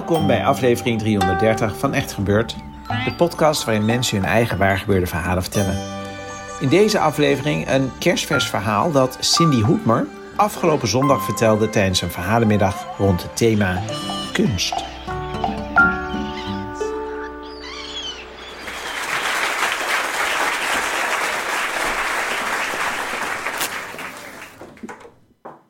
Welkom bij aflevering 330 van Echt Gebeurd, de podcast waarin mensen hun eigen waargebeurde verhalen vertellen. In deze aflevering een kerstvers verhaal dat Cindy Hoedmer afgelopen zondag vertelde tijdens een verhalenmiddag rond het thema kunst.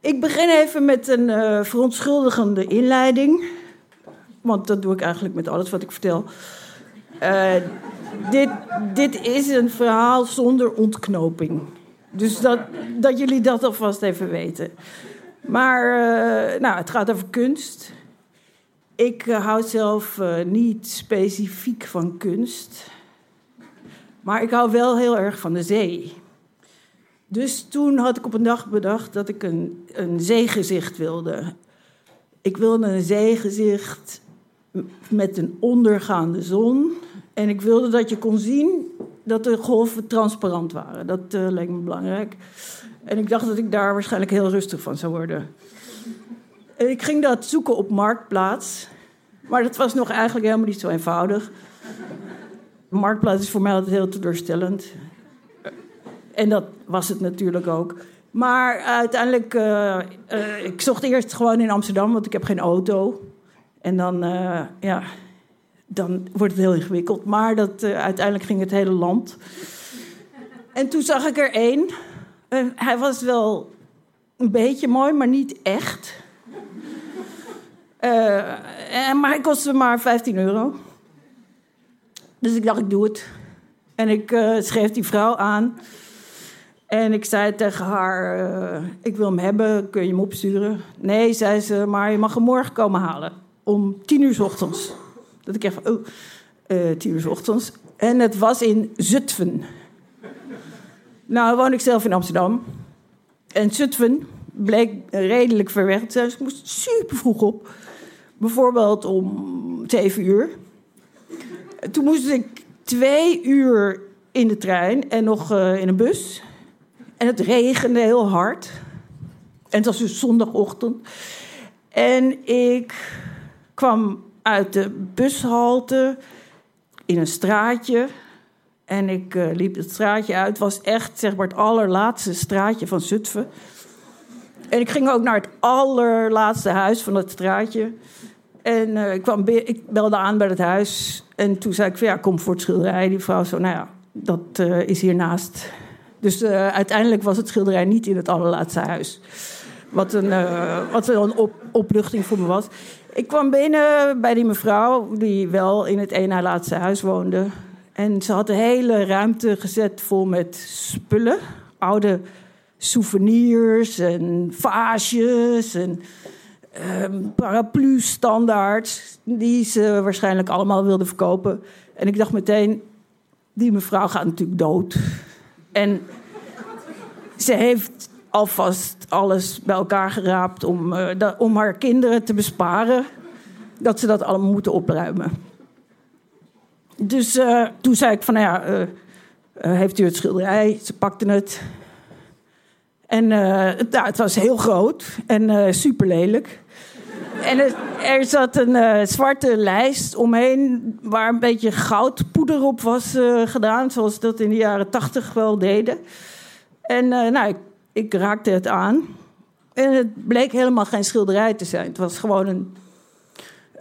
Ik begin even met een uh, verontschuldigende inleiding. Want dat doe ik eigenlijk met alles wat ik vertel. Uh, dit, dit is een verhaal zonder ontknoping. Dus dat, dat jullie dat alvast even weten. Maar uh, nou, het gaat over kunst. Ik uh, hou zelf niet specifiek van kunst. Maar ik hou wel heel erg van de zee. Dus toen had ik op een dag bedacht dat ik een, een zeegezicht wilde. Ik wilde een zeegezicht met een ondergaande zon. En ik wilde dat je kon zien dat de golven transparant waren. Dat uh, leek me belangrijk. En ik dacht dat ik daar waarschijnlijk heel rustig van zou worden. En ik ging dat zoeken op Marktplaats. Maar dat was nog eigenlijk helemaal niet zo eenvoudig. Marktplaats is voor mij altijd heel teleurstellend. En dat was het natuurlijk ook. Maar uiteindelijk, uh, uh, ik zocht eerst gewoon in Amsterdam, want ik heb geen auto. En dan, uh, ja, dan wordt het heel ingewikkeld. Maar dat, uh, uiteindelijk ging het hele land. En toen zag ik er één. Hij was wel een beetje mooi, maar niet echt. en, maar hij kostte maar 15 euro. Dus ik dacht, ik doe het. En ik schreef die vrouw aan. En ik zei tegen haar, ik wil hem hebben, kun je hem opsturen? Nee, zei ze, maar je mag hem morgen komen halen om tien uur s ochtends. Dat ik echt van, oh, uh, tien uur s ochtends. En het was in Zutphen. Nou, woon ik zelf in Amsterdam. En Zutphen bleek redelijk ver weg. Dus ik moest super vroeg op. Bijvoorbeeld om zeven uur. Toen moest ik twee uur in de trein en nog uh, in een bus. En het regende heel hard. En het was dus zondagochtend. En ik kwam uit de bushalte in een straatje. En ik uh, liep het straatje uit. Het was echt zeg maar, het allerlaatste straatje van Zutphen. En ik ging ook naar het allerlaatste huis van dat straatje. En uh, ik, kwam ik belde aan bij het huis. En toen zei ik ja, kom voor het schilderij. Die vrouw zo, nou ja, dat uh, is hiernaast. Dus uiteindelijk was het schilderij niet in het allerlaatste huis. Wat een, wat een op, opluchting voor me was. Ik kwam binnen bij die mevrouw, die wel in het een laatste huis woonde. En ze had de hele ruimte gezet vol met spullen. Oude souvenirs en vaasjes en um, paraplu-standaards. Die ze waarschijnlijk allemaal wilde verkopen. En ik dacht meteen, die mevrouw gaat natuurlijk dood. En ze heeft alvast alles bij elkaar geraapt om, da, om haar kinderen te besparen. Dat ze dat allemaal moeten opruimen. Dus uh, toen zei ik van, nou ja, uh, heeft u het schilderij? Ze pakte het. En het, nou, het was heel groot en super lelijk. En er zat een zwarte lijst omheen waar een beetje goudpoeder op was gedaan. Zoals dat in de jaren tachtig wel deden. En nou, ik ik raakte het aan. En het bleek helemaal geen schilderij te zijn. Het was gewoon een,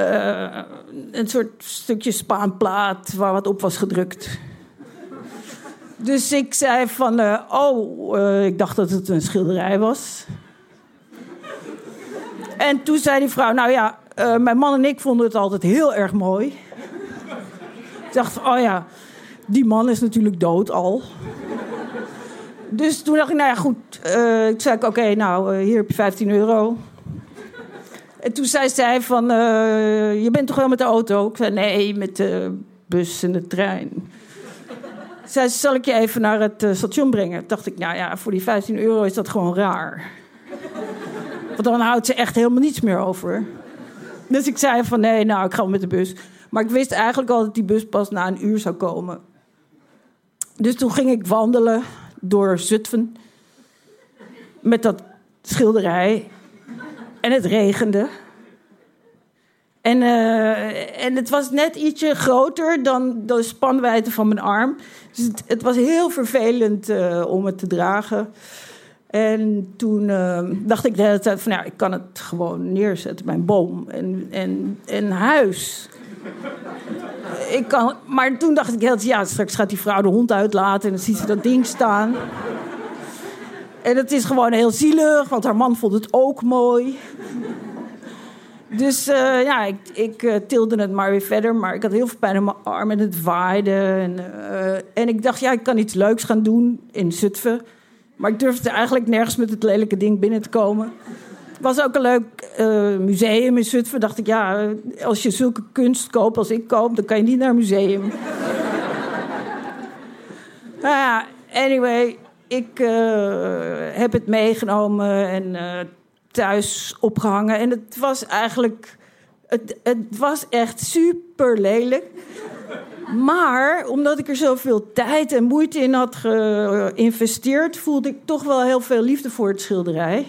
uh, een soort stukje spaanplaat waar wat op was gedrukt. Dus ik zei van, uh, oh, uh, ik dacht dat het een schilderij was. En toen zei die vrouw, nou ja, mijn man en ik vonden het altijd heel erg mooi. ik dacht, oh ja, die man is natuurlijk dood al. Dus toen dacht ik, nou ja, goed. Uh, ik zei, oké, nou, uh, hier heb je 15 euro. En toen zei zij van, uh, je bent toch wel met de auto? Ik zei, nee, met de bus en de trein. Zei zal ik je even naar het station brengen? Toen dacht ik, nou ja, voor die 15 euro is dat gewoon raar. Want dan houdt ze echt helemaal niets meer over. Dus ik zei van, nee, nou, ik ga met de bus. Maar ik wist eigenlijk al dat die bus pas na een uur zou komen. Dus toen ging ik wandelen door Zutphen. Met dat schilderij. En het regende. En, uh, en het was net ietsje groter dan de spanwijdte van mijn arm. Dus het, was heel vervelend uh, om het te dragen. En toen uh, dacht ik de hele tijd van... ja, ik kan het gewoon neerzetten, mijn boom en, en, en huis. Ik maar toen dacht ik ja, straks gaat die vrouw de hond uitlaten... en dan ziet ze dat ding staan. En het is gewoon heel zielig, want haar man vond het ook mooi. Dus uh, ja, ik, ik uh, tilde het maar weer verder. Maar ik had heel veel pijn in mijn arm en het waaide. En, uh, en ik dacht, ja, ik kan iets leuks gaan doen in Zutphen. Maar ik durfde eigenlijk nergens met het lelijke ding binnen te komen. Was ook een leuk uh, museum in Zutphen. Dacht ik, ja, als je zulke kunst koopt als ik koop, dan kan je niet naar een museum. nou ja, anyway, ik uh, heb het meegenomen en thuis opgehangen. En het was eigenlijk, het, het was echt super lelijk. Maar omdat ik er zoveel tijd en moeite in had geïnvesteerd, voelde ik toch wel heel veel liefde voor het schilderij.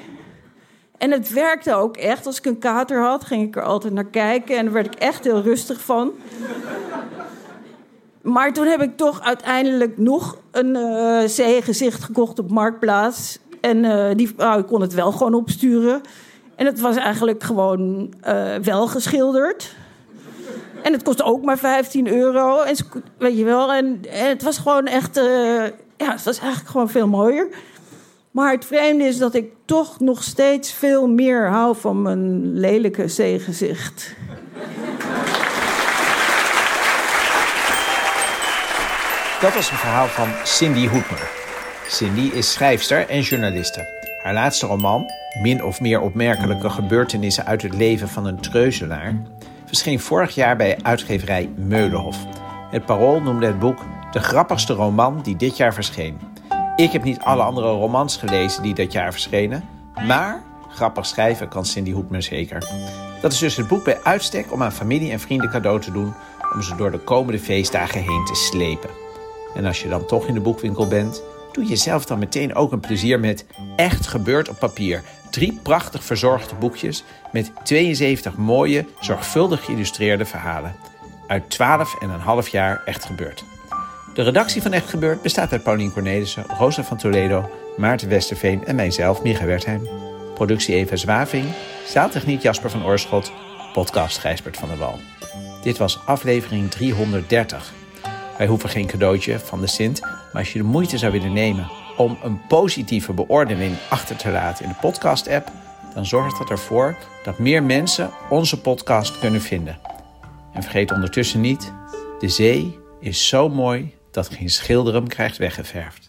En het werkte ook echt. Als ik een kater had, ging ik er altijd naar kijken en daar werd ik echt heel rustig van. Maar toen heb ik toch uiteindelijk nog een uh, zeegezicht gekocht op Marktplaats. En uh, die vrouw kon het wel gewoon opsturen. En het was eigenlijk gewoon uh, wel geschilderd. En het kostte ook maar 15 euro. En, weet je wel, en, het was gewoon echt... Ja, het was eigenlijk gewoon veel mooier. Maar het vreemde is dat ik toch nog steeds veel meer hou van mijn lelijke zeegezicht. Dat was een verhaal van Cindy Hoedmer. Cindy is schrijfster en journaliste. Haar laatste roman, min of meer opmerkelijke gebeurtenissen uit het leven van een treuzelaar, verscheen vorig jaar bij uitgeverij Meulenhof. Het Parool noemde het boek de grappigste roman die dit jaar verscheen. Ik heb niet alle andere romans gelezen die dat jaar verschenen, maar grappig schrijven kan Cindy Hoedmer zeker. Dat is dus het boek bij uitstek om aan familie en vrienden cadeau te doen om ze door de komende feestdagen heen te slepen. En als je dan toch in de boekwinkel bent, doe jezelf dan meteen ook een plezier met Echt gebeurd op papier. Drie prachtig verzorgde boekjes met 72 mooie, zorgvuldig geïllustreerde verhalen. Uit 12 en een half jaar Echt gebeurd. De redactie van Echt Gebeurd bestaat uit Paulien Cornelissen, Rosa van Toledo, Maarten Westerveen en mijzelf, Micha Wertheim. Productie Eva Zwaving, zaaltechniek Jasper van Oorschot, podcast Gijsbert van der Wal. Dit was aflevering 330. Wij hoeven geen cadeautje van de Sint, maar als je de moeite zou willen nemen om een positieve beoordeling achter te laten in de podcast-app, dan zorgt dat ervoor dat meer mensen onze podcast kunnen vinden. En vergeet ondertussen niet, de zee is zo mooi dat geen schilder hem krijgt weggeverfd.